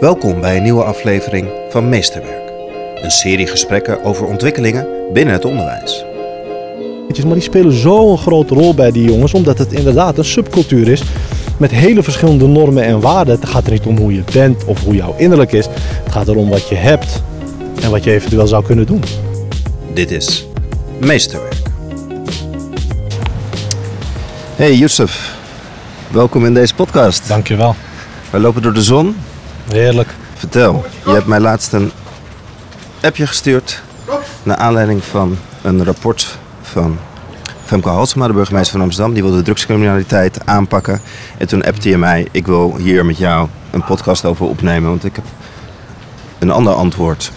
Welkom bij een nieuwe aflevering van Meesterwerk. Een serie gesprekken over ontwikkelingen binnen het onderwijs. Maar die spelen zo'n grote rol bij die jongens, omdat het inderdaad een subcultuur is met hele verschillende normen en waarden. Het gaat er niet om hoe je bent of hoe jouw innerlijk is. Het gaat erom wat je hebt en wat je eventueel zou kunnen doen. Dit is Meesterwerk. Hey Youssef, welkom in deze podcast. Dankjewel. Wij lopen door de zon. Heerlijk. Vertel, je hebt mij laatst een appje gestuurd naar aanleiding van een rapport van Femke Halsema, de burgemeester van Amsterdam. Die wilde de drugscriminaliteit aanpakken. En toen appte je mij, ik wil hier met jou een podcast over opnemen, want ik heb een ander antwoord.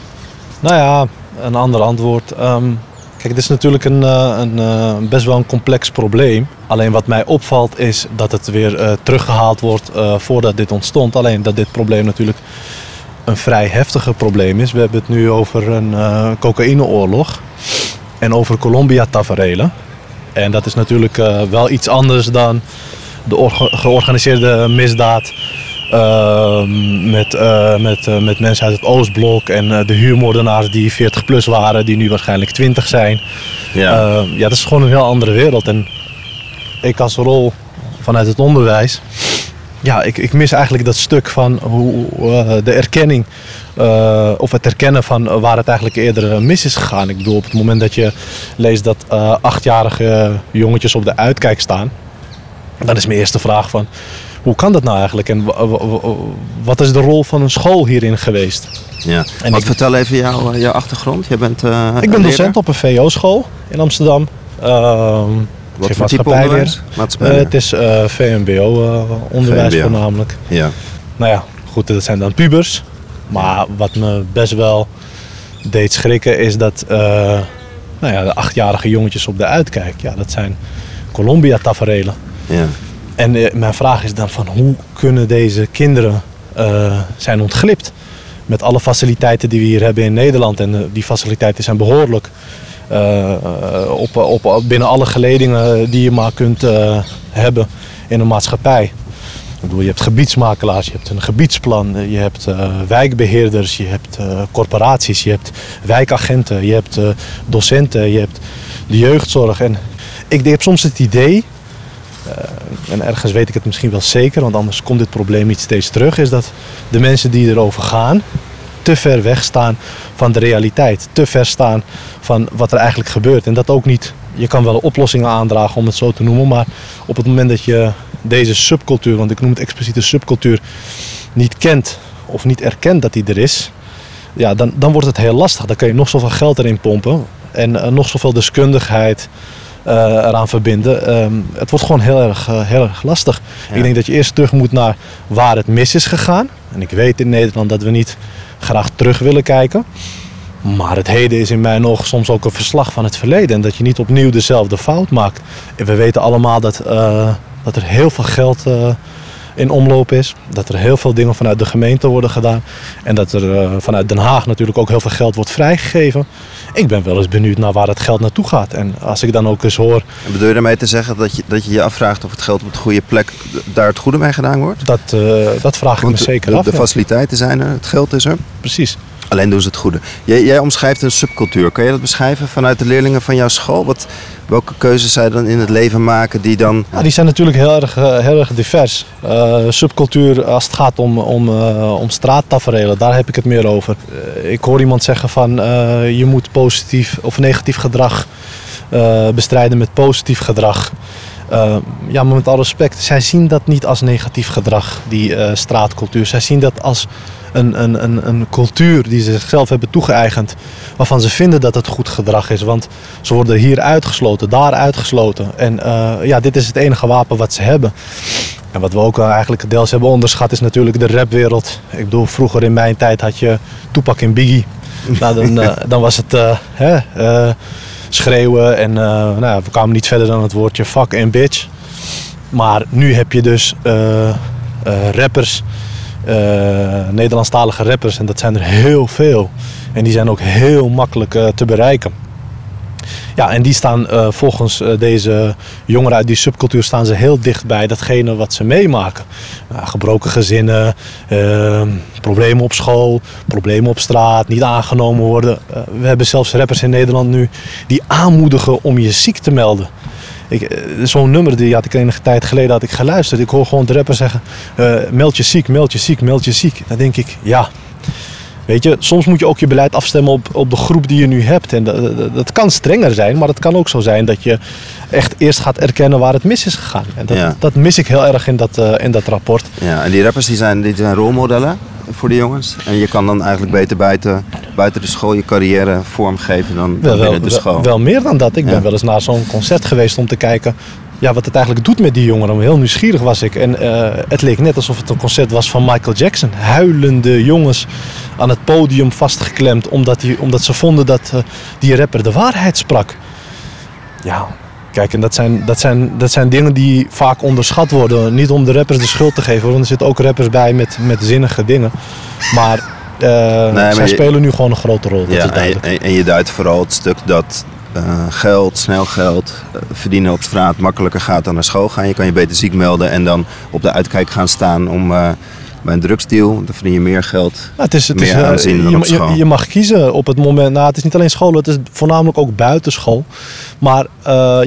Nou ja, een ander antwoord. Ehm, kijk, het is natuurlijk een, eh, een, eh, best wel een complex probleem. Alleen wat mij opvalt is dat het weer eh, teruggehaald wordt voordat dit ontstond. Alleen dat dit probleem natuurlijk een vrij heftige probleem is. We hebben het nu over een eh cocaïneoorlog en over Colombia-taferelen. En dat is natuurlijk wel iets anders dan de orga- georganiseerde misdaad ehm, met, eh, met, eh, met mensen uit het Oostblok en eh, de huurmoordenaars die 40 plus waren, die nu waarschijnlijk 20 zijn. Ja. Eh, ja, dat is gewoon een heel andere wereld. En ik als rol vanuit het onderwijs, ja, ik, ik mis eigenlijk dat stuk van hoe de erkenning, of het erkennen van waar het eigenlijk eerder mis is gegaan. Ik bedoel, op het moment dat je leest dat achtjarige jongetjes op de uitkijk staan, dan is mijn eerste vraag van, hoe kan dat nou eigenlijk? En wa- wa- wa- wat is de rol van een school hierin geweest? ja. en Wat ik- vertel even jouw, jouw achtergrond. Je bent, eh, Ik ben docent op een VO-school in Amsterdam. Ehm, Wat voor type onderwijs? Eh, het is eh, VMBO-onderwijs VMBO. voornamelijk. Ja. Nou ja, goed, dat zijn dan pubers. Maar wat me best wel deed schrikken is dat eh, nou ja, de achtjarige jongetjes op de uitkijk, ja, dat zijn Colombia-taferelen. ja. En eh, mijn vraag is dan van hoe kunnen deze kinderen eh, zijn ontglipt met alle faciliteiten die we hier hebben in Nederland. En eh, die faciliteiten zijn behoorlijk eh, op, op, binnen alle geledingen die je maar kunt hebben in een maatschappij. Ik bedoel, je hebt gebiedsmakelaars, je hebt een gebiedsplan, je hebt eh, wijkbeheerders, je hebt corporaties, je hebt wijkagenten, je hebt docenten, je hebt de jeugdzorg. En ik heb soms het idee en ergens weet ik het misschien wel zeker, want anders komt dit probleem niet steeds terug, is dat de mensen die erover gaan te ver weg staan van de realiteit. Te ver staan van wat er eigenlijk gebeurt. En dat ook niet, je kan wel oplossingen aandragen om het zo te noemen, maar op het moment dat je deze subcultuur, want ik noem het expliciet een subcultuur, niet kent of niet erkent dat die er is, ja, dan, dan wordt het heel lastig. Dan kun je nog zoveel geld erin pompen en eh, nog zoveel deskundigheid eh, eraan verbinden. Ehm, het wordt gewoon heel erg, eh, heel erg lastig. Ja. Ik denk dat je eerst terug moet naar waar het mis is gegaan. En ik weet in Nederland dat we niet graag terug willen kijken. Maar het heden is in mij nog soms ook een verslag van het verleden. En dat je niet opnieuw dezelfde fout maakt. En we weten allemaal dat, eh, dat er heel veel geld eh, in omloop is. Dat er heel veel dingen vanuit de gemeente worden gedaan. En dat er eh, vanuit Den Haag natuurlijk ook heel veel geld wordt vrijgegeven. Ik ben wel eens benieuwd naar waar het geld naartoe gaat. En als ik dan ook eens hoor En bedoel je daarmee te zeggen dat je, dat je je afvraagt of het geld op de goede plek daar het goede mee gedaan wordt? dat, eh, dat vraag ik me zeker de, af. de faciliteiten zijn er, het geld is er. Precies. Alleen doen ze het goede. Jij, jij omschrijft een subcultuur. Kan je dat beschrijven vanuit de leerlingen van jouw school? Wat, welke keuzes zij dan in het leven maken die dan... Ja, die zijn natuurlijk heel erg, eh, heel erg divers. Eh, subcultuur, als het gaat om, om, eh, om straattaferelen, daar heb ik het meer over. Ik hoor iemand zeggen van je moet positief of negatief gedrag bestrijden met positief gedrag. Ja, maar met alle respect, zij zien dat niet als negatief gedrag, die straatcultuur. Zij zien dat als een, een, een, een cultuur die ze zichzelf hebben toegeëigend, waarvan ze vinden dat het goed gedrag is. Want ze worden hier uitgesloten, daar uitgesloten. En eh, ja, dit is het enige wapen wat ze hebben. En wat we ook wel eigenlijk deels hebben onderschat is natuurlijk de rapwereld. Ik bedoel, vroeger in mijn tijd had je Tupac en Biggie. nou, dan, eh, dan was het eh, hè, eh, schreeuwen en eh, nou, we kwamen niet verder dan het woordje fuck en bitch. Maar nu heb je dus eh, eh, rappers, eh, Nederlandstalige rappers en dat zijn er heel veel. En die zijn ook heel makkelijk eh, te bereiken. Ja, en die staan uh, volgens deze jongeren uit die subcultuur staan ze heel dicht bij datgene wat ze meemaken. Gebroken gezinnen, problemen op school, problemen op straat, niet aangenomen worden. we hebben zelfs rappers in Nederland nu die aanmoedigen om je ziek te melden. Zo'n nummer die had ik enige tijd geleden had ik geluisterd. Ik hoor gewoon de rapper zeggen: meld je ziek, meld je ziek, meld je ziek. Dan denk ik, ja, Weet je, soms moet je ook je beleid afstemmen op, op de groep die je nu hebt. En dat, dat kan strenger zijn, maar het kan ook zo zijn dat je echt eerst gaat erkennen waar het mis is gegaan. En dat, dat mis ik heel erg in dat, uh, in dat rapport. Ja, en die rappers die zijn, die zijn rolmodellen voor de jongens. En je kan dan eigenlijk beter buiten, buiten de school je carrière vormgeven dan, dan wel, binnen de school. Wel, wel meer dan dat. Ik ben wel eens naar zo'n concert geweest om te kijken ja, wat het eigenlijk doet met die jongeren. Heel nieuwsgierig was ik. En uh, het leek net alsof het een concert was van Michael Jackson. Huilende jongens aan het podium vastgeklemd. Omdat, die, omdat ze vonden dat uh, die rapper de waarheid sprak. Ja, kijk, en dat zijn, dat, zijn, dat zijn dingen die vaak onderschat worden. Niet om de rappers de schuld te geven. Want er zitten ook rappers bij met, met zinnige dingen. Maar, uh, nee, zij spelen nu gewoon een grote rol. Dat ja, en, en je duidt vooral het stuk dat uh, geld, snel geld, uh, verdienen op straat makkelijker gaat dan naar school gaan. Je kan je beter ziek melden en dan op de uitkijk gaan staan om bij een drugsdeal. Dan verdien je meer geld, nou, het is, het meer is, dan je, op. Je, je, mag kiezen op het moment. Nou, het is niet alleen school, het is voornamelijk ook buitenschool. Maar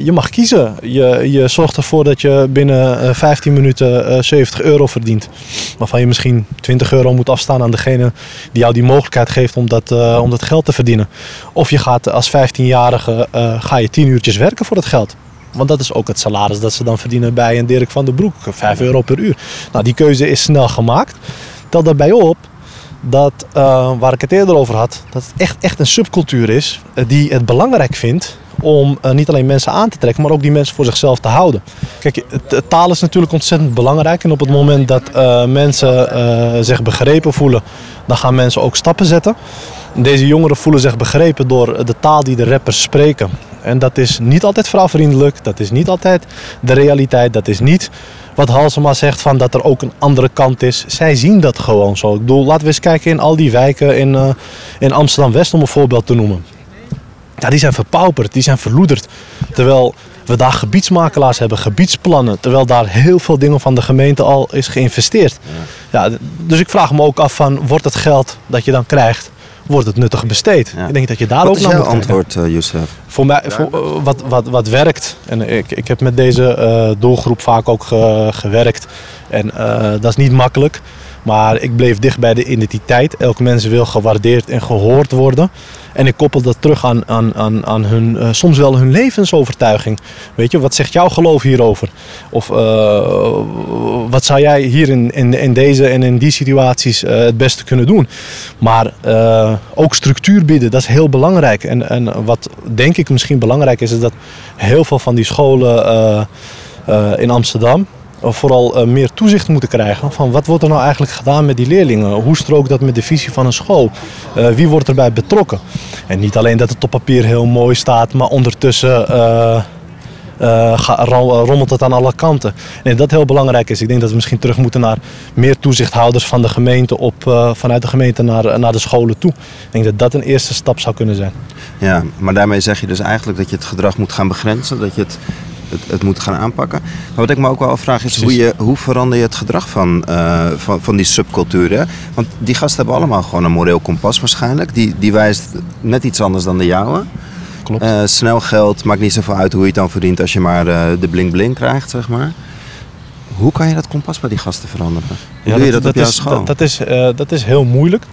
je mag kiezen. Je, je zorgt ervoor dat je binnen 15 minuten 70 euro verdient. Waarvan je misschien 20 euro moet afstaan aan degene die jou die mogelijkheid geeft om dat, om dat geld te verdienen. Of je gaat als 15-jarige ga je 10 uurtjes werken voor dat geld. Want dat is ook het salaris dat ze dan verdienen bij een Dirk van den Broek. 5 euro per uur. Nou, die keuze is snel gemaakt. Tel daarbij op dat, uh, waar ik het eerder over had, dat het echt, echt een subcultuur is uh, die het belangrijk vindt om uh, niet alleen mensen aan te trekken, maar ook die mensen voor zichzelf te houden. Kijk, taal is natuurlijk ontzettend belangrijk. En op het moment dat mensen zich begrepen voelen, dan gaan mensen ook stappen zetten. Deze jongeren voelen zich begrepen door de taal die de rappers spreken. En dat is niet altijd vrouwvriendelijk, dat is niet altijd de realiteit, dat is niet wat Halsema zegt van dat er ook een andere kant is. Zij zien dat gewoon zo. Ik bedoel, laten we eens kijken in al die wijken in, uh, in Amsterdam-West om een voorbeeld te noemen. Ja, die zijn verpauperd, die zijn verloederd. Terwijl we daar gebiedsmakelaars hebben, gebiedsplannen. Terwijl daar heel veel dingen van de gemeente al is geïnvesteerd. Ja dus ik vraag me ook af van, wordt het geld dat je dan krijgt wordt het nuttig besteed. Ik denk dat je daar wat ook naar moet antwoord, uh, Youssef? Voor mij, voor, uh, wat, wat, wat werkt, en ik, ik heb met deze uh, doelgroep vaak ook ge, gewerkt. En dat is niet makkelijk. Maar ik bleef dicht bij de identiteit. Elk mens wil gewaardeerd en gehoord worden. En ik koppel dat terug aan, aan, aan, aan hun, uh, soms wel hun levensovertuiging. Weet je, wat zegt jouw geloof hierover? Of uh, wat zou jij hier in, in, in deze en in die situaties uh, het beste kunnen doen? Maar ook structuur bieden, dat is heel belangrijk. En, en wat denk ik misschien belangrijk is, is dat heel veel van die scholen in Amsterdam vooral uh, meer toezicht moeten krijgen. Van wat wordt er nou eigenlijk gedaan met die leerlingen? Hoe strookt dat met de visie van een school? Uh, wie wordt erbij betrokken? En niet alleen dat het op papier heel mooi staat, maar ondertussen rommelt het aan alle kanten. En dat heel belangrijk is. Ik denk dat we misschien terug moeten naar meer toezichthouders van de gemeente op, vanuit de gemeente naar, naar de scholen toe. Ik denk dat dat een eerste stap zou kunnen zijn. Ja, maar daarmee zeg je dus eigenlijk dat je het gedrag moet gaan begrenzen. Dat je het het, het moet gaan aanpakken. Maar wat ik me ook wel afvraag is hoe, je, hoe verander je het gedrag van, uh, van, van die subculturen? Want die gasten hebben allemaal gewoon een moreel kompas waarschijnlijk. Die, die wijst net iets anders dan de jouwe. Klopt. Uh, snel geld, maakt niet zoveel uit hoe je het dan verdient als je maar uh, de bling-bling krijgt, zeg maar. Hoe kan je dat kompas bij die gasten veranderen? Hoe ja, doe je dat, dat, op jouw is, school? Dat, dat, is, dat is heel moeilijk.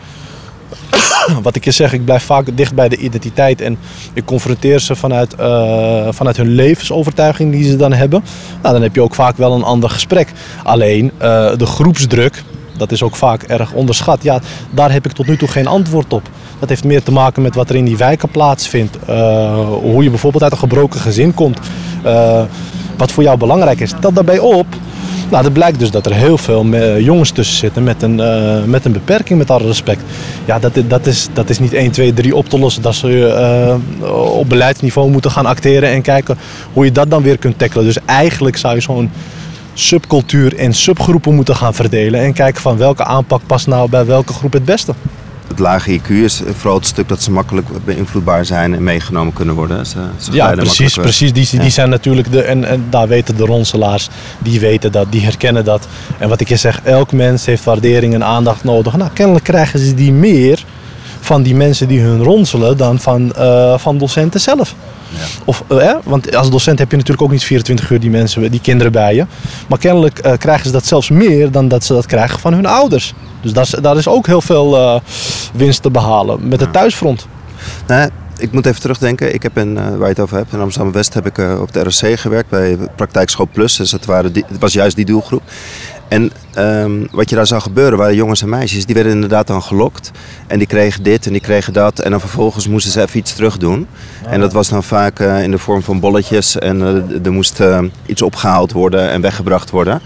wat ik je zeg, ik blijf vaak dicht bij de identiteit en ik confronteer ze vanuit, uh, vanuit hun levensovertuiging die ze dan hebben. Nou, dan heb je ook vaak wel een ander gesprek. Alleen uh, de groepsdruk, dat is ook vaak erg onderschat. Ja, daar heb ik tot nu toe geen antwoord op. Dat heeft meer te maken met wat er in die wijken plaatsvindt. Uh, hoe je bijvoorbeeld uit een gebroken gezin komt. wat voor jou belangrijk is. Dat daarbij op nou, dat blijkt dus dat er heel veel jongens tussen zitten met een, uh, met een beperking, met alle respect. Ja, dat, dat, is, dat is niet 1, 2, 3 op te lossen. Dat je uh, op beleidsniveau moeten gaan acteren en kijken hoe je dat dan weer kunt tackelen. Dus eigenlijk zou je zo'n subcultuur in subgroepen moeten gaan verdelen en kijken van welke aanpak past nou bij welke groep het beste. Lage IQ is vooral het stuk dat ze makkelijk beïnvloedbaar zijn en meegenomen kunnen worden. Ze, ze Ja, precies. precies. Die, die Ja. zijn natuurlijk de. En, en daar weten de ronselaars, die weten dat, die herkennen dat. En wat ik je zeg, elk mens heeft waardering en aandacht nodig. Nou, kennelijk krijgen ze die meer van die mensen die hun ronselen dan van, eh, van docenten zelf. Of, eh, hè? Want als docent heb je natuurlijk ook niet 24 uur die mensen, die kinderen bij je. Maar kennelijk eh, krijgen ze dat zelfs meer dan dat ze dat krijgen van hun ouders. Dus daar is, daar is ook heel veel eh, winst te behalen met het thuisfront. Nou, ik moet even terugdenken. Ik heb in, waar je het over hebt, in Amsterdam-West heb ik op de RSC gewerkt bij Praktijkschool Plus. Dus het, waren die, het was juist die doelgroep. En ehm, wat je daar zag gebeuren waren jongens en meisjes. Die werden inderdaad dan gelokt. En die kregen dit en die kregen dat. En dan vervolgens moesten ze even iets terug doen. En dat was dan vaak eh, in de vorm van bolletjes. En eh, er moest eh, iets opgehaald worden en weggebracht worden.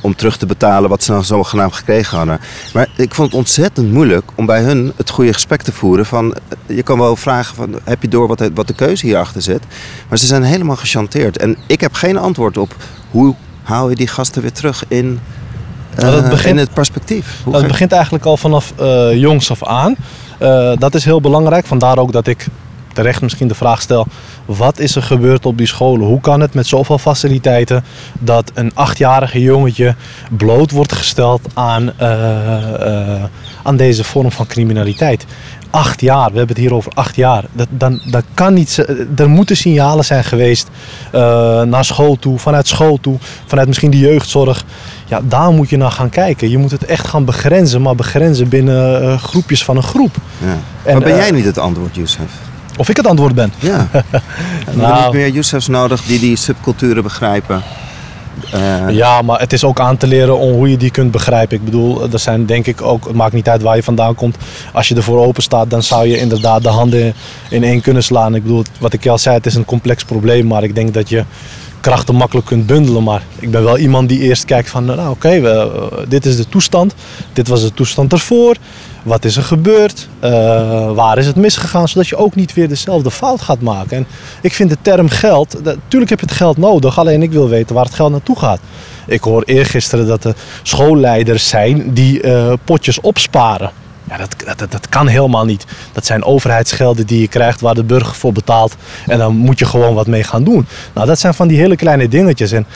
Om terug te betalen wat ze dan zogenaamd gekregen hadden. Maar ik vond het ontzettend moeilijk om bij hun het goede gesprek te voeren. Van, eh, je kan wel vragen, van, heb je door wat, de- wat de keuze hierachter zit? Maar ze zijn helemaal gechanteerd. En ik heb geen antwoord op hoe haal je die gasten weer terug in, Nou, dat begint- in het perspectief. Hoe Dat begint eigenlijk al vanaf eh, jongs af aan. Eh, dat is heel belangrijk. Vandaar ook dat ik terecht misschien de vraag stel: wat is er gebeurd op die scholen? Hoe kan het met zoveel faciliteiten dat een achtjarige jongetje bloot wordt gesteld aan, eh, eh, aan deze vorm van criminaliteit? Acht jaar, we hebben het hier over acht jaar. Dat, dan, dat kan niet, er moeten signalen zijn geweest eh, naar school toe, vanuit school toe, vanuit misschien de jeugdzorg. Ja, daar moet je naar gaan kijken. Je moet het echt gaan begrenzen, maar begrenzen binnen eh, groepjes van een groep. Ja. En, maar ben eh, jij niet het antwoord, Youssef? Of ik het antwoord ben. Ja. We Nou. hebben meer Youssefs nodig die die subculturen begrijpen. Eh, Ja, maar het is ook aan te leren om hoe je die kunt begrijpen. Ik bedoel, er zijn denk ik ook, het maakt niet uit waar je vandaan komt. Als je ervoor open staat, dan zou je inderdaad de handen in één kunnen slaan. Ik bedoel, wat ik al zei, het is een complex probleem, maar ik denk dat je krachten makkelijk kunt bundelen. Maar ik ben wel iemand die eerst kijkt van, nou oké, eh, dit is de toestand. Dit was de toestand ervoor. Wat is er gebeurd? Eh, waar is het misgegaan? Zodat je ook niet weer dezelfde fout gaat maken. En ik vind de term geld, natuurlijk heb je het geld nodig. Alleen ik wil weten waar het geld naartoe gaat. Ik hoor eergisteren dat er schoolleiders zijn die eh, potjes opsparen. Ja, dat, dat, dat kan helemaal niet. Dat zijn overheidsgelden die je krijgt waar de burger voor betaalt. En dan moet je gewoon wat mee gaan doen. Nou, dat zijn van die hele kleine dingetjes. En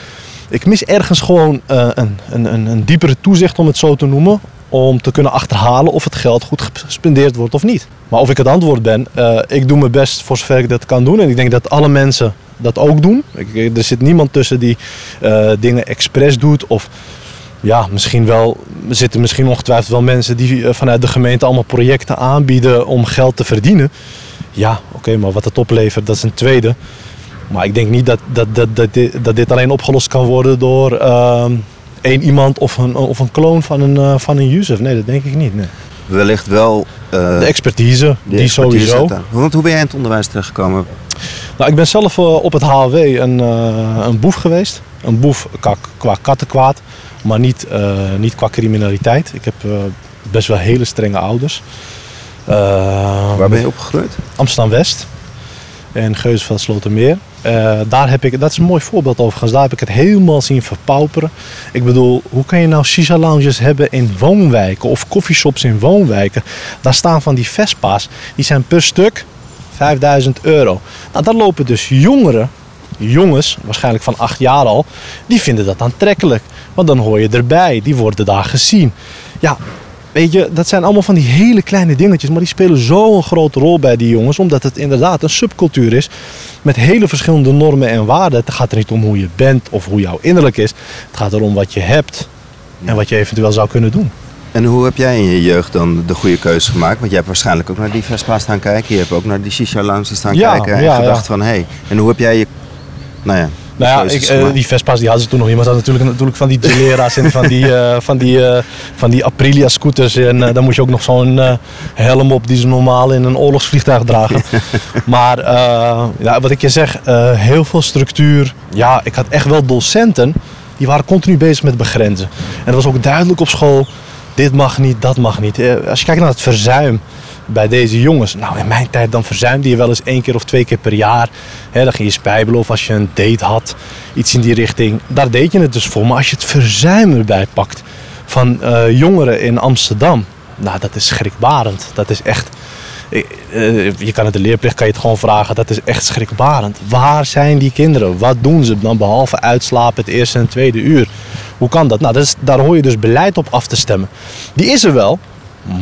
ik mis ergens gewoon eh, een, een, een, diepere toezicht, om het zo te noemen. Om te kunnen achterhalen of het geld goed gespendeerd wordt of niet. Maar of ik het antwoord ben, eh, ik doe mijn best voor zover ik dat kan doen. En ik denk dat alle mensen dat ook doen. Er zit niemand tussen die eh, dingen expres doet of ja, misschien wel, er zitten misschien ongetwijfeld wel mensen die eh, vanuit de gemeente allemaal projecten aanbieden om geld te verdienen. Ja, oké, maar wat het oplevert, dat is een tweede. Maar ik denk niet dat, dat, dat, dat, dit, dat dit alleen opgelost kan worden door ehm, één iemand of een, of een kloon van een, eh, van een Yusuf. Nee, dat denk ik niet. Nee. wellicht wel. eh, De expertise, die, expertise sowieso. Want hoe ben jij in het onderwijs terechtgekomen? Nou, ik ben zelf op het HLW een, een boef geweest. Een boef qua, qua kattenkwaad, maar niet, eh, niet qua criminaliteit. Ik heb eh, best wel hele strenge ouders. Eh, Waar ben je opgegroeid? Amsterdam-West en Geusveld Slotermeer. Daar heb ik, dat is een mooi voorbeeld overigens. Daar heb ik het helemaal zien verpauperen. Ik bedoel, hoe kan je nou shisha-lounges hebben in woonwijken of coffeeshops in woonwijken? Daar staan van die Vespa's, die zijn per stuk 5000 euro. Nou, daar lopen dus jongeren, jongens, waarschijnlijk van acht jaar al, die vinden dat aantrekkelijk. Want dan hoor je erbij, die worden daar gezien. Ja, Weet je, dat zijn allemaal van die hele kleine dingetjes, maar die spelen zo'n grote rol bij die jongens, omdat het inderdaad een subcultuur is met hele verschillende normen en waarden. Het gaat er niet om hoe je bent of hoe jouw innerlijk is. Het gaat erom wat je hebt en wat je eventueel zou kunnen doen. En hoe heb jij in je jeugd dan de goede keuze gemaakt? Want jij hebt waarschijnlijk ook naar die Vespa staan kijken. Je hebt ook naar die Shisha Lounges staan Ja, kijken. En ja, gedacht ja. van, hé. Hey, en hoe heb jij je... Nou ja, Nou ja, keuzes ik, eh, die Vespa's die hadden ze toen nog niet. Maar ze hadden natuurlijk, natuurlijk van die Gilera's en van die, eh, van die, eh, van die Aprilia scooters. En dan moest je ook nog zo'n helm op die ze normaal in een oorlogsvliegtuig dragen. maar ja, wat ik je zeg, heel veel structuur. Ja, ik had echt wel docenten die waren continu bezig met begrenzen. En dat was ook duidelijk op school. Dit mag niet, dat mag niet. Als je kijkt naar het verzuim bij deze jongens. Nou, in mijn tijd dan verzuimde je wel eens één keer of twee keer per jaar. Dan ging je spijbelen of als je een date had, iets in die richting. Daar deed je het dus voor. Maar als je het verzuim erbij pakt van eh, jongeren in Amsterdam. Nou, dat is schrikbarend. Dat is echt. eh, Je kan het de leerplicht kan je het gewoon vragen. Dat is echt schrikbarend. Waar zijn die kinderen? Wat doen ze dan behalve uitslapen het eerste en tweede uur? Hoe kan dat? Nou, dat is, daar hoor je dus beleid op af te stemmen. Die is er wel.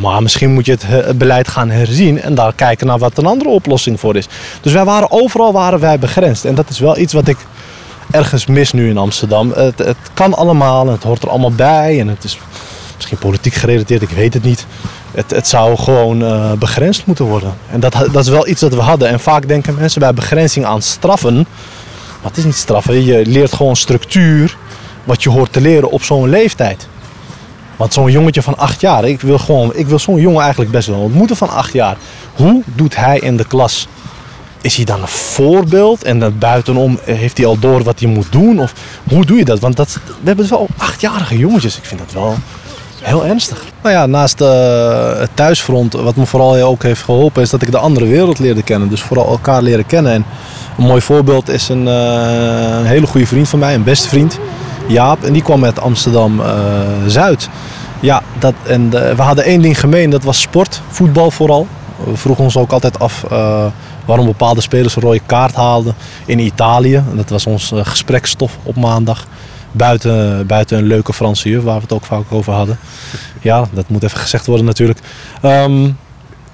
Maar misschien moet je het, eh, het beleid gaan herzien en daar kijken naar wat een andere oplossing voor is. Dus wij waren overal waren wij begrensd. En dat is wel iets wat ik ergens mis nu in Amsterdam. Het, het kan allemaal en het hoort er allemaal bij. En het is misschien politiek gerelateerd, ik weet het niet. Het, het zou gewoon eh, begrensd moeten worden. En dat, dat is wel iets dat we hadden. En vaak denken mensen bij begrenzing aan straffen. Maar het is niet straffen. Je leert gewoon structuur wat je hoort te leren op zo'n leeftijd. Want zo'n jongetje van acht jaar, ik wil, gewoon, ik wil zo'n jongen eigenlijk best wel ontmoeten van acht jaar. Hoe doet hij in de klas? Is hij dan een voorbeeld en dan buitenom heeft hij al door wat hij moet doen? Of hoe doe je dat? Want dat, we hebben wel achtjarige jongetjes. Ik vind dat wel heel ernstig. Nou ja, naast eh, het thuisfront, wat me vooral ook heeft geholpen, is dat ik de andere wereld leerde kennen. Dus vooral elkaar leren kennen. En een mooi voorbeeld is een, eh, een hele goede vriend van mij, een beste vriend. Jaap, en die kwam uit Amsterdam-Zuid. ja, dat, en eh, we hadden één ding gemeen, dat was sport, voetbal vooral. We vroegen ons ook altijd af eh, waarom bepaalde spelers een rode kaart haalden in Italië. En dat was ons eh, gesprekstof op maandag. Buiten, buiten een leuke Franse juf, waar we het ook vaak over hadden. Ja, dat moet even gezegd worden natuurlijk. Ehm,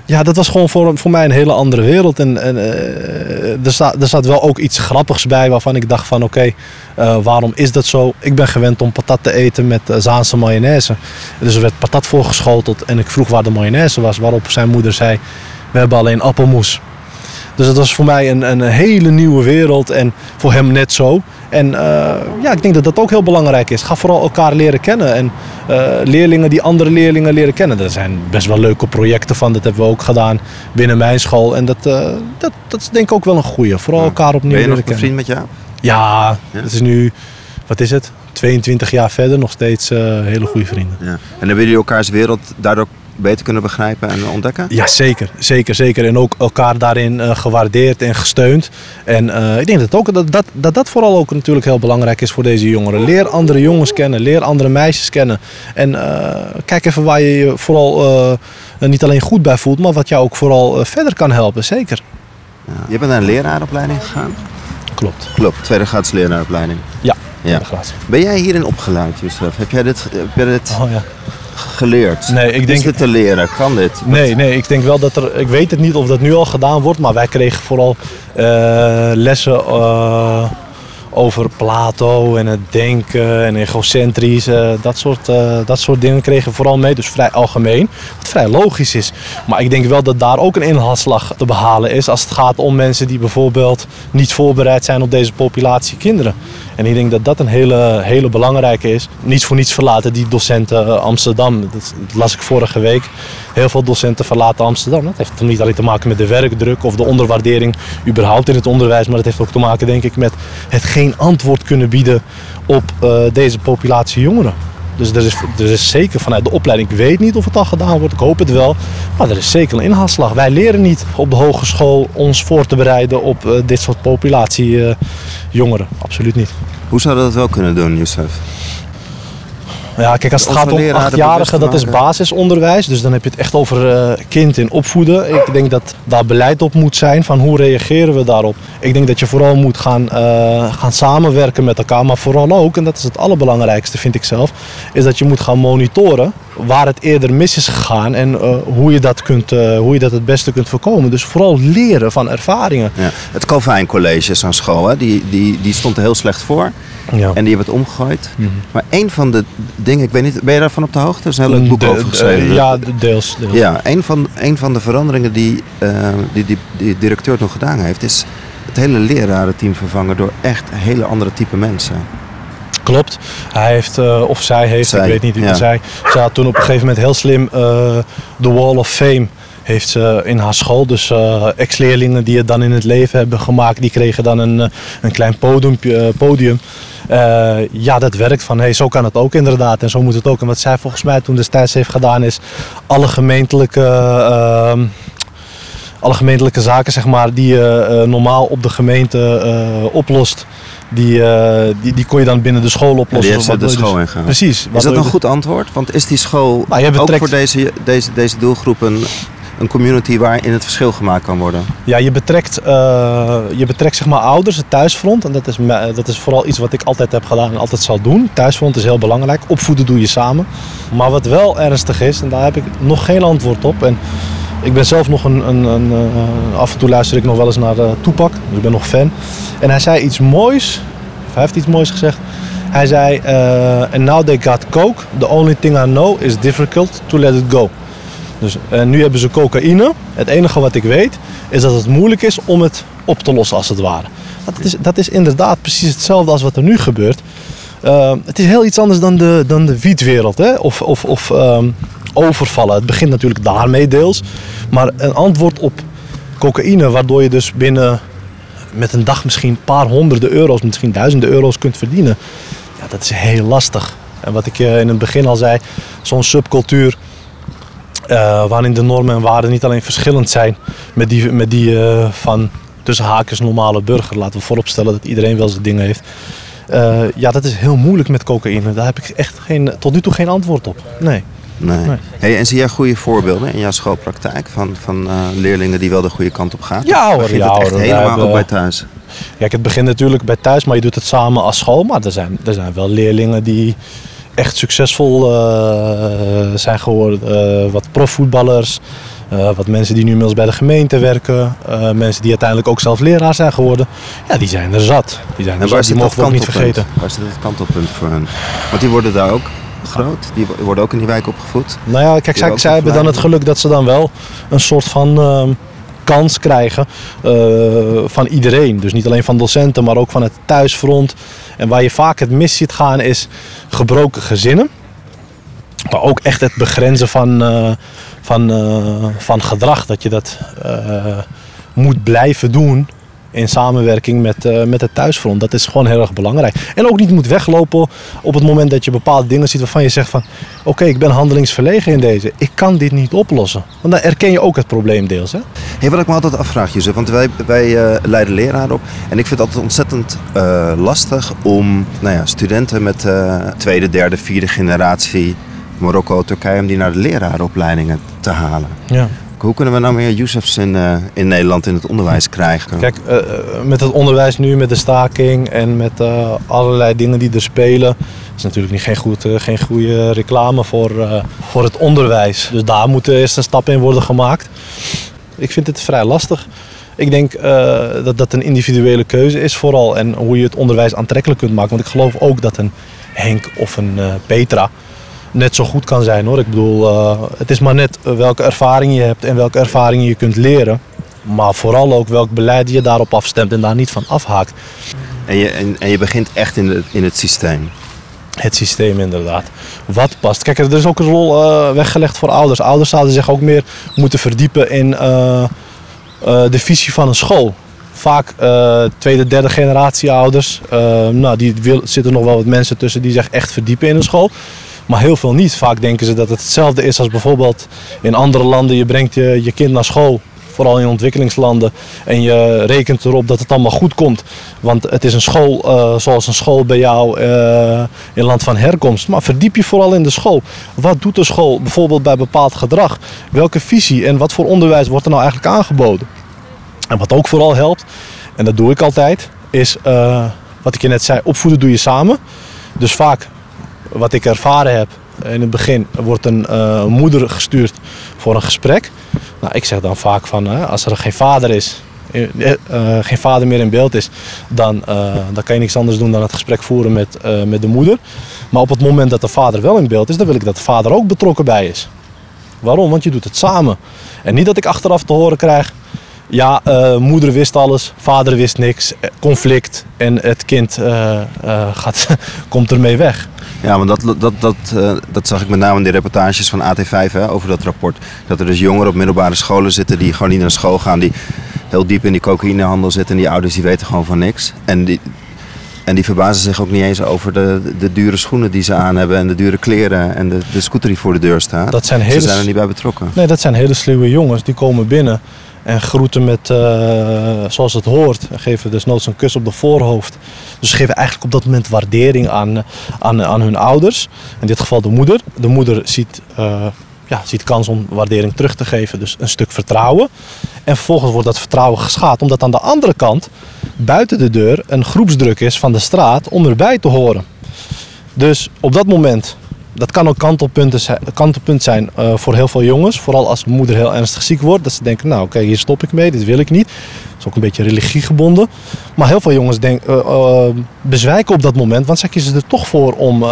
ja, dat was gewoon voor, voor mij een hele andere wereld. En, en eh, er, staat, er staat wel ook iets grappigs bij waarvan ik dacht van oké, eh, waarom is dat zo? Ik ben gewend om patat te eten met eh, Zaanse mayonaise. Dus er werd patat voorgeschoteld en ik vroeg waar de mayonaise was. Waarop zijn moeder zei, we hebben alleen appelmoes. Dus dat was voor mij een, een hele nieuwe wereld en voor hem net zo. En eh, ja, ik denk dat dat ook heel belangrijk is. Ga vooral elkaar leren kennen. En eh, leerlingen die andere leerlingen leren kennen. Er zijn best wel leuke projecten van. Dat hebben we ook gedaan binnen mijn school. En dat, eh, dat, dat is denk ik ook wel een goeie. Vooral elkaar opnieuw Ben je nog leren een kennen. vriend met jou? Ja, Ja? het is nu, wat is het? 22 jaar verder nog steeds hele goede vrienden. Ja. En hebben jullie elkaars wereld daardoor beter kunnen begrijpen en ontdekken? Ja, zeker. Zeker, zeker. En ook elkaar daarin eh, gewaardeerd en gesteund. En eh, ik denk dat, ook, dat, dat, dat dat vooral ook natuurlijk heel belangrijk is voor deze jongeren. Leer andere jongens kennen, leer andere meisjes kennen. En eh, kijk even waar je je vooral niet alleen goed bij voelt, maar wat jou ook vooral verder kan helpen. Zeker. Ja. Je bent naar een leraaropleiding gegaan? Klopt. Klopt, tweede graads leraaropleiding. Ja, Ja. Ben jij hierin opgeleid, Youssef? Heb jij dit, heb jij dit Oh, ja. Geleerd? Nee, ik Is denk- dit te leren? Kan dit? Nee, nee, ik denk wel dat er. Ik weet het niet of dat nu al gedaan wordt, maar wij kregen vooral eh, lessen eh, over Plato en het denken en egocentrisch. eh, dat, soort, eh, dat soort dingen kregen vooral mee, dus vrij algemeen. Wat vrij logisch is. Maar ik denk wel dat daar ook een inhaalslag te behalen is als het gaat om mensen die bijvoorbeeld niet voorbereid zijn op deze populatie kinderen. En ik denk dat dat een hele, hele belangrijke is. Niets voor niets verlaten die docenten eh, Amsterdam. Dat, las ik vorige week. Heel veel docenten verlaten Amsterdam. Dat heeft niet alleen te maken met de werkdruk of de onderwaardering überhaupt in het onderwijs. Maar dat heeft ook te maken denk ik met het antwoord kunnen bieden op eh, deze populatie jongeren. Dus er is, er is zeker vanuit de opleiding, ik weet niet of het al gedaan wordt, ik hoop het wel. Maar er is zeker een inhaalslag. Wij leren niet op de hogeschool ons voor te bereiden op eh, dit soort populatie eh, jongeren. Absoluut niet. Hoe zouden we dat wel kunnen doen, Youssef? Ja, kijk, als het gaat om achtjarigen, dat is basisonderwijs. Dus dan heb je het echt over eh, kind in opvoeden. Ik denk dat daar beleid op moet zijn van hoe reageren we daarop. Ik denk dat je vooral moet gaan, eh, gaan samenwerken met elkaar. Maar vooral ook, en dat is het allerbelangrijkste vind ik zelf, is dat je moet gaan monitoren waar het eerder mis is gegaan en eh, hoe, je dat kunt, eh, hoe je dat het beste kunt voorkomen. Dus vooral leren van ervaringen. Ja. Het Calvijn College is zo'n school, hè? Die, die, die stond er heel slecht voor. Ja. En die hebben het omgegooid. Mhm. Maar een van de dingen, ik weet niet, ben je daarvan op de hoogte? Er is een heel leuk boek De- over de- geschreven. ja, deels. deels. Ja, een van, een van de veranderingen die, die, die die directeur toen gedaan heeft, is het hele lerarenteam vervangen door echt hele andere type mensen. Klopt. Hij heeft, eh, of zij heeft, Zij, ik weet niet wie ja. het zei. Ze had toen op een gegeven moment heel slim eh, de Wall of Fame heeft ze in haar school. Dus eh, ex-leerlingen die het dan in het leven hebben gemaakt, die kregen dan een, een klein podiumpje, podium. Ja, dat werkt van hey, zo kan het ook inderdaad en zo moet het ook. En wat zij volgens mij toen destijds heeft gedaan is alle gemeentelijke... ehm, alle gemeentelijke zaken zeg maar, die je normaal op de gemeente oplost, die, eh, die, die kon je dan binnen de school Ja, oplossen. die heeft ze waardoor de dus- school ingegaan. Precies. Is dat een dus- goed antwoord? Want is die school Nou, je ook voor deze, deze, deze doelgroep een, community waarin het verschil gemaakt kan worden? Ja, je betrekt, eh, je betrekt zeg maar ouders, het thuisfront. En dat is, dat is vooral iets wat ik altijd heb gedaan en altijd zal doen. Thuisfront is heel belangrijk. Opvoeden doe je samen. Maar wat wel ernstig is, en daar heb ik nog geen antwoord op. En ik ben zelf nog een, een, een eh, af en toe luister ik nog wel eens naar uh, Toepak. Dus ik ben nog fan. En hij zei iets moois. Of hij heeft iets moois gezegd. Hij zei, eh and now they got coke. The only thing I know is difficult to let it go. Dus eh, nu hebben ze cocaïne. Het enige wat ik weet is dat het moeilijk is om het op te lossen als het ware. Dat is, dat is inderdaad precies hetzelfde als wat er nu gebeurt. Eh, het is heel iets anders dan de, dan de wietwereld hè? of, of, of ehm, overvallen. Het begint natuurlijk daarmee deels. Maar een antwoord op cocaïne waardoor je dus binnen met een dag misschien een paar honderden euro's, misschien duizenden euro's kunt verdienen. Ja, dat is heel lastig. En wat ik eh, in het begin al zei, zo'n subcultuur eh, waarin de normen en waarden niet alleen verschillend zijn met die, met die eh, van tussen haakjes normale burger. Laten we vooropstellen dat iedereen wel zijn dingen heeft. Ja, dat is heel moeilijk met cocaïne. Daar heb ik echt geen, tot nu toe geen antwoord op. Nee. Nee. Nee. Hey, en zie jij goede voorbeelden in jouw schoolpraktijk van, van eh, leerlingen die wel de goede kant op gaan? Ja, hoor, Begint ja, het echt hoor. Helemaal hebben- ook bij thuis? Kijk, het begint natuurlijk bij thuis, maar je doet het samen als school. Maar er zijn, er zijn wel leerlingen die echt succesvol eh, zijn geworden. Eh, wat profvoetballers, wat mensen die nu inmiddels bij de gemeente werken. mensen die uiteindelijk ook zelf leraar zijn geworden. Ja, die zijn er zat. Die zijn er En zat, waar die zit dat mogen we ook niet vergeten. Waar zit het kantelpunt voor hen? Want die worden daar ook groot. Die wo- worden ook in die wijk opgevoed. Nou ja, kijk, zij, zij hebben dan het geluk dat ze dan wel een soort van ehm, kans krijgen eh, van iedereen. Dus niet alleen van docenten, maar ook van het thuisfront. En waar je vaak het mis ziet gaan is gebroken gezinnen. Maar ook echt het begrenzen van, eh, van, eh, van gedrag. Dat je dat moet blijven doen in samenwerking met, eh, met het thuisfront. Dat is gewoon heel erg belangrijk. En ook niet moet weglopen op het moment dat je bepaalde dingen ziet waarvan je zegt van... Oké, ik ben handelingsverlegen in deze. Ik kan dit niet oplossen. Want dan erken je ook het probleem deels. Hè? Hey, wat ik me altijd afvraag, Jozef, want wij, wij eh, leiden leraren op. En ik vind het altijd ontzettend eh, lastig om nou ja, studenten met tweede, derde, vierde generatie Marokko, Turkije, om die naar de lerarenopleidingen te halen. Ja. Hoe kunnen we nou meer Jozefs in, eh, in Nederland in het onderwijs krijgen? Kijk, eh, met het onderwijs nu, met de staking en met eh, allerlei dingen die er spelen, is natuurlijk niet geen, goed, eh, geen goede reclame voor, eh, voor het onderwijs. Dus daar moet eerst een stap in worden gemaakt. Ik vind het vrij lastig. Ik denk eh, dat dat een individuele keuze is vooral en hoe je het onderwijs aantrekkelijk kunt maken. Want ik geloof ook dat een Henk of een eh, Petra net zo goed kan zijn hoor. Ik bedoel, eh, het is maar net welke ervaring je hebt en welke ervaring je kunt leren. Maar vooral ook welk beleid je daarop afstemt en daar niet van afhaakt. En, je, en, en je begint echt in, de, in het systeem. Het systeem inderdaad. Wat past. Kijk, er is ook een rol eh, weggelegd voor ouders. Ouders zouden zich ook meer moeten verdiepen in eh, eh, de visie van een school. Vaak eh, tweede, derde generatie ouders. eh, nou, die wil, zitten nog wel wat mensen tussen die zich echt verdiepen in een school. Maar heel veel niet. Vaak denken ze dat het hetzelfde is als bijvoorbeeld in andere landen. Je brengt je, je kind naar school, vooral in ontwikkelingslanden. En je rekent erop dat het allemaal goed komt. Want het is een school eh, zoals een school bij jou eh, in land van herkomst. Maar verdiep je vooral in de school. Wat doet de school bijvoorbeeld bij bepaald gedrag? Welke visie en wat voor onderwijs wordt er nou eigenlijk aangeboden? En wat ook vooral helpt, en dat doe ik altijd, is eh, wat ik je net zei, opvoeden doe je samen. Dus vaak, wat ik ervaren heb in het begin, wordt een eh, moeder gestuurd voor een gesprek. Nou, ik zeg dan vaak van, eh, als er geen vader is, eh, eh, geen vader meer in beeld is, dan, eh, dan kan je niks anders doen dan het gesprek voeren met, eh, met de moeder. Maar op het moment dat de vader wel in beeld is, dan wil ik dat de vader ook betrokken bij is. Waarom? Want je doet het samen. En niet dat ik achteraf te horen krijg, ja, eh, moeder wist alles, vader wist niks, eh, conflict en het kind eh, eh, gaat, komt ermee weg. Ja, want dat, dat, dat, eh, dat zag ik met name in de reportages van AT5 hè, over dat rapport. Dat er dus jongeren op middelbare scholen zitten die gewoon niet naar school gaan. Die heel diep in die cocaïnehandel zitten. En die ouders die weten gewoon van niks. En die, en die verbazen zich ook niet eens over de, de dure schoenen die ze aan hebben. En de dure kleren en de, de scooter die voor de deur staat. Dat zijn Ze hele zijn er niet bij betrokken. Nee, dat zijn hele sluwe jongens. Die komen binnen En groeten met, uh, zoals het hoort. En geven desnoods een kus op de voorhoofd. Dus ze geven eigenlijk op dat moment waardering aan, aan, aan hun ouders. In dit geval de moeder. De moeder ziet, uh, ja, ziet kans om waardering terug te geven. Dus een stuk vertrouwen. En vervolgens wordt dat vertrouwen geschaad. Omdat aan de andere kant, buiten de deur, een groepsdruk is van de straat om erbij te horen. Dus op dat moment dat kan ook kantelpunten zijn, kantelpunt zijn uh, voor heel veel jongens. Vooral als moeder heel ernstig ziek wordt. Dat ze denken, nou oké, hier stop ik mee, dit wil ik niet. Dat is ook een beetje religiegebonden. Maar heel veel jongens denk, uh, uh, bezwijken op dat moment. Want zij kiezen er toch voor om,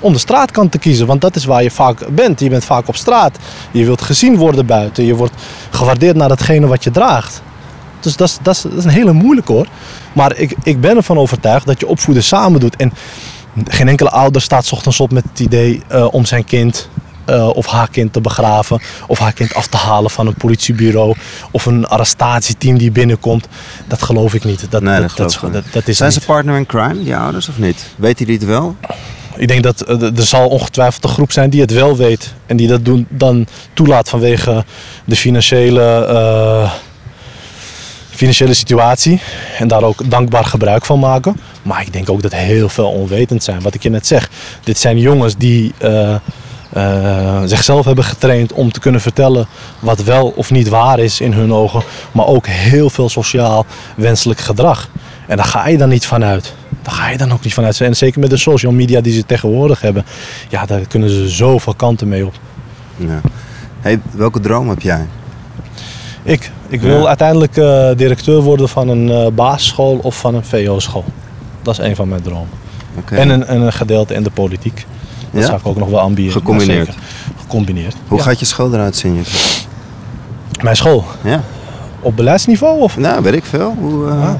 om de straatkant te kiezen. Want dat is waar je vaak bent. Je bent vaak op straat. Je wilt gezien worden buiten. Je wordt gewaardeerd naar datgene wat je draagt. Dus dat is, dat is, dat is een hele moeilijke hoor. Maar ik, ik ben ervan overtuigd dat je opvoeden samen doet. En geen enkele ouder staat ochtends op met het idee uh, om zijn kind uh, of haar kind te begraven. Of haar kind af te halen van een politiebureau. Of een arrestatieteam die binnenkomt. Dat geloof ik niet. Dat, nee, dat, dat, dat, dat is Zijn ze partner in crime, die ouders, of niet? Weet die het wel? Ik denk dat uh, er zal ongetwijfeld een groep zijn die het wel weet. En die dat doen, dan toelaat vanwege de financiële financiële situatie en daar ook dankbaar gebruik van maken. Maar ik denk ook dat heel veel onwetend zijn. Wat ik je net zeg, dit zijn jongens die uh, uh, zichzelf hebben getraind om te kunnen vertellen wat wel of niet waar is in hun ogen. Maar ook heel veel sociaal wenselijk gedrag. En daar ga je dan niet vanuit. Daar ga je dan ook niet vanuit. En zeker met de social media die ze tegenwoordig hebben. Ja, daar kunnen ze zoveel kanten mee op. Ja. Hey, welke droom heb jij? Ik, ik wil ja. uiteindelijk uh, directeur worden van een uh, basisschool of van een VO-school. Dat is een van mijn dromen. Okay. En, een, en een gedeelte in de politiek. Dat ja? zou ik ook nog wel ambiëren. Gecombineerd? Gecombineerd. Hoe ja. gaat je school eruit zien? Je? Mijn school? Ja. Op beleidsniveau? Of? Nou, weet ik veel. Hoe, uh, ah.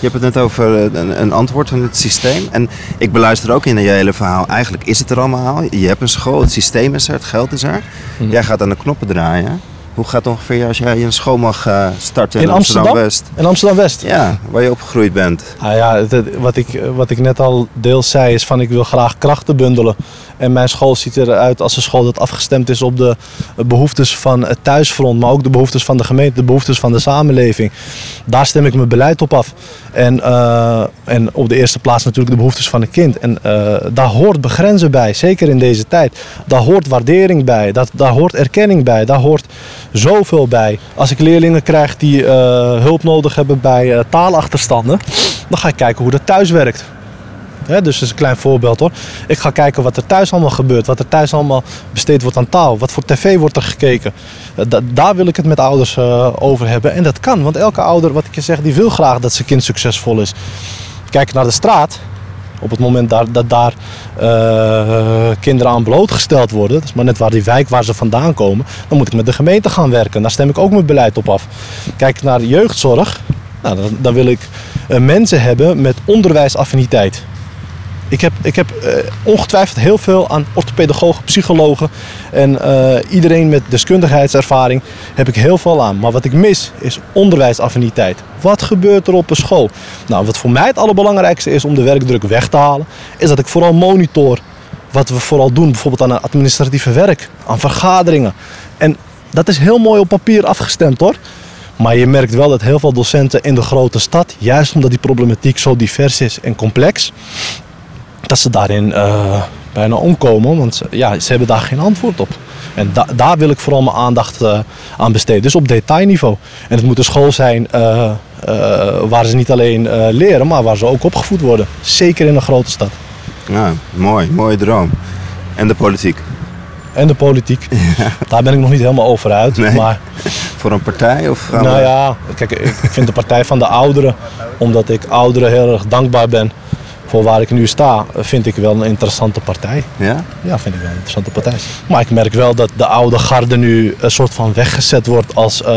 Je hebt het net over een, een, antwoord van het systeem. En ik beluister ook in je hele verhaal. Eigenlijk is het er allemaal. Je hebt een school, het systeem is er, het geld is er. Mm. Jij gaat aan de knoppen draaien. Hoe gaat het ongeveer als jij een school mag uh, starten in, in Amsterdam, West? In Amsterdam West? Ja, waar je opgegroeid bent. Ah ja, het, wat, ik, wat ik net al deels zei is van ik wil graag krachten bundelen. En mijn school ziet eruit als een school dat afgestemd is op de behoeftes van het thuisfront, maar ook de behoeftes van de gemeente, de behoeftes van de samenleving. Daar stem ik mijn beleid op af. En, uh, en op de eerste plaats natuurlijk de behoeftes van het kind. En uh, daar hoort begrenzen bij, zeker in deze tijd. Daar hoort waardering bij, dat, daar hoort erkenning bij, daar hoort zoveel bij. Als ik leerlingen krijg die uh, hulp nodig hebben bij taalachterstanden, dan ga ik kijken hoe dat thuis werkt. Dus dat is een klein voorbeeld hoor. Ik ga kijken wat er thuis allemaal gebeurt. Wat er thuis allemaal besteed wordt aan taal. Wat voor tv wordt er gekeken. Da daar wil ik het met ouders over hebben. En dat kan. Want elke ouder, wat ik je zeg, die wil graag dat zijn kind succesvol is. Kijk naar de straat. Op het moment dat, dat daar uh, kinderen aan blootgesteld worden. Dat is maar net waar die wijk waar ze vandaan komen. Dan moet ik met de gemeente gaan werken. Daar stem ik ook mijn beleid op af. Kijk naar jeugdzorg. Nou, dan, dan wil ik uh, mensen hebben met onderwijsaffiniteit. Ik heb, ik heb uh, ongetwijfeld heel veel aan orthopedagogen, psychologen en uh, iedereen met deskundigheidservaring heb ik heel veel aan. Maar wat ik mis is onderwijsaffiniteit. Wat gebeurt er op een school? Nou, wat voor mij het allerbelangrijkste is om de werkdruk weg te halen, is dat ik vooral monitor wat we vooral doen, bijvoorbeeld aan administratieve werk, aan vergaderingen. En dat is heel mooi op papier afgestemd hoor. Maar je merkt wel dat heel veel docenten in de grote stad, juist omdat die problematiek zo divers is en complex, dat ze daarin uh, bijna omkomen. Want ja, ze hebben daar geen antwoord op. En da daar wil ik vooral mijn aandacht uh, aan besteden. Dus op detailniveau. En het moet een school zijn uh, waar ze niet alleen leren, maar waar ze ook opgevoed worden. Zeker in een grote stad. Ja, mooi. Mooie droom. En de politiek. En de politiek. Ja. Daar ben ik nog niet helemaal over uit. Nee. Maar, Voor een partij? Of nou we... ja, kijk, ik vind de partij van de ouderen, omdat ik ouderen heel erg dankbaar ben voor waar ik nu sta, vind ik wel een interessante partij. Ja? Ja, vind ik wel een interessante partij. Maar ik merk wel dat de oude garde nu een soort van weggezet wordt als... Uh,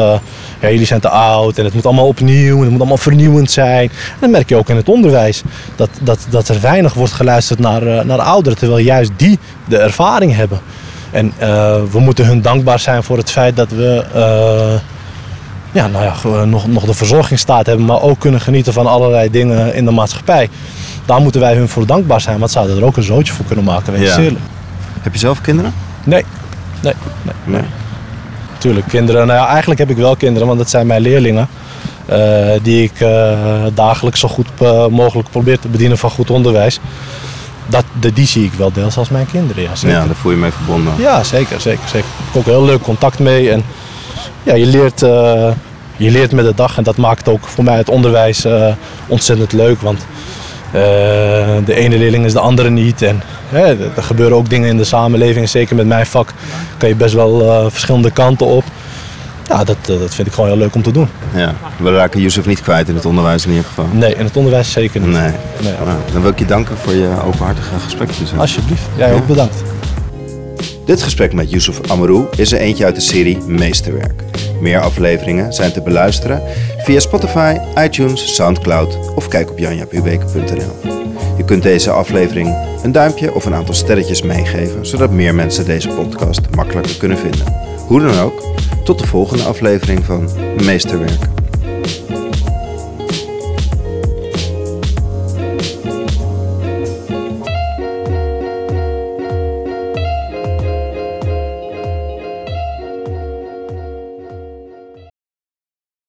ja, jullie zijn te oud en het moet allemaal opnieuw en het moet allemaal vernieuwend zijn. En dat merk je ook in het onderwijs. Dat, dat, dat er weinig wordt geluisterd naar, uh, naar ouderen, terwijl juist die de ervaring hebben. En uh, we moeten hun dankbaar zijn voor het feit dat we ja, nou ja, nog, nog de verzorgingsstaat hebben, maar ook kunnen genieten van allerlei dingen in de maatschappij. Daar moeten wij hun voor dankbaar zijn, want zouden er ook een zootje voor kunnen maken. Weet je, ja. Heb je zelf kinderen? Nee. Nee. nee, nee. tuurlijk. Kinderen, nou ja, eigenlijk heb ik wel kinderen, want dat zijn mijn leerlingen. eh, die ik eh, dagelijks zo goed eh, mogelijk probeer te bedienen van goed onderwijs. Dat, de- die zie ik wel deels als mijn kinderen, ja zeker. Ja, daar voel je mee verbonden. Ja, zeker, zeker, zeker. Ik heb ook heel leuk contact mee. En ja, je leert, eh, je leert met de dag. En dat maakt ook voor mij het onderwijs eh, ontzettend leuk. Want eh, de ene leerling is de andere niet. En hè, er gebeuren ook dingen in de samenleving. En zeker met mijn vak kan je best wel verschillende kanten op. Ja, dat, dat vind ik gewoon heel leuk om te doen. Ja. We raken Yusuf niet kwijt in het onderwijs in ieder geval. Nee, in het onderwijs zeker niet. Nee. Nee, Nou, dan wil ik je danken voor je openhartige gesprek. Yusuf. Alsjeblieft. Jij Ja. ook bedankt. Dit gesprek met Yusuf Amarou is er eentje uit de serie Meesterwerk. Meer afleveringen zijn te beluisteren via Spotify, iTunes, Soundcloud of kijk op janjapubeke.nl. Je kunt deze aflevering een duimpje of een aantal sterretjes meegeven, zodat meer mensen deze podcast makkelijker kunnen vinden. Hoe dan ook, tot de volgende aflevering van Meesterwerk.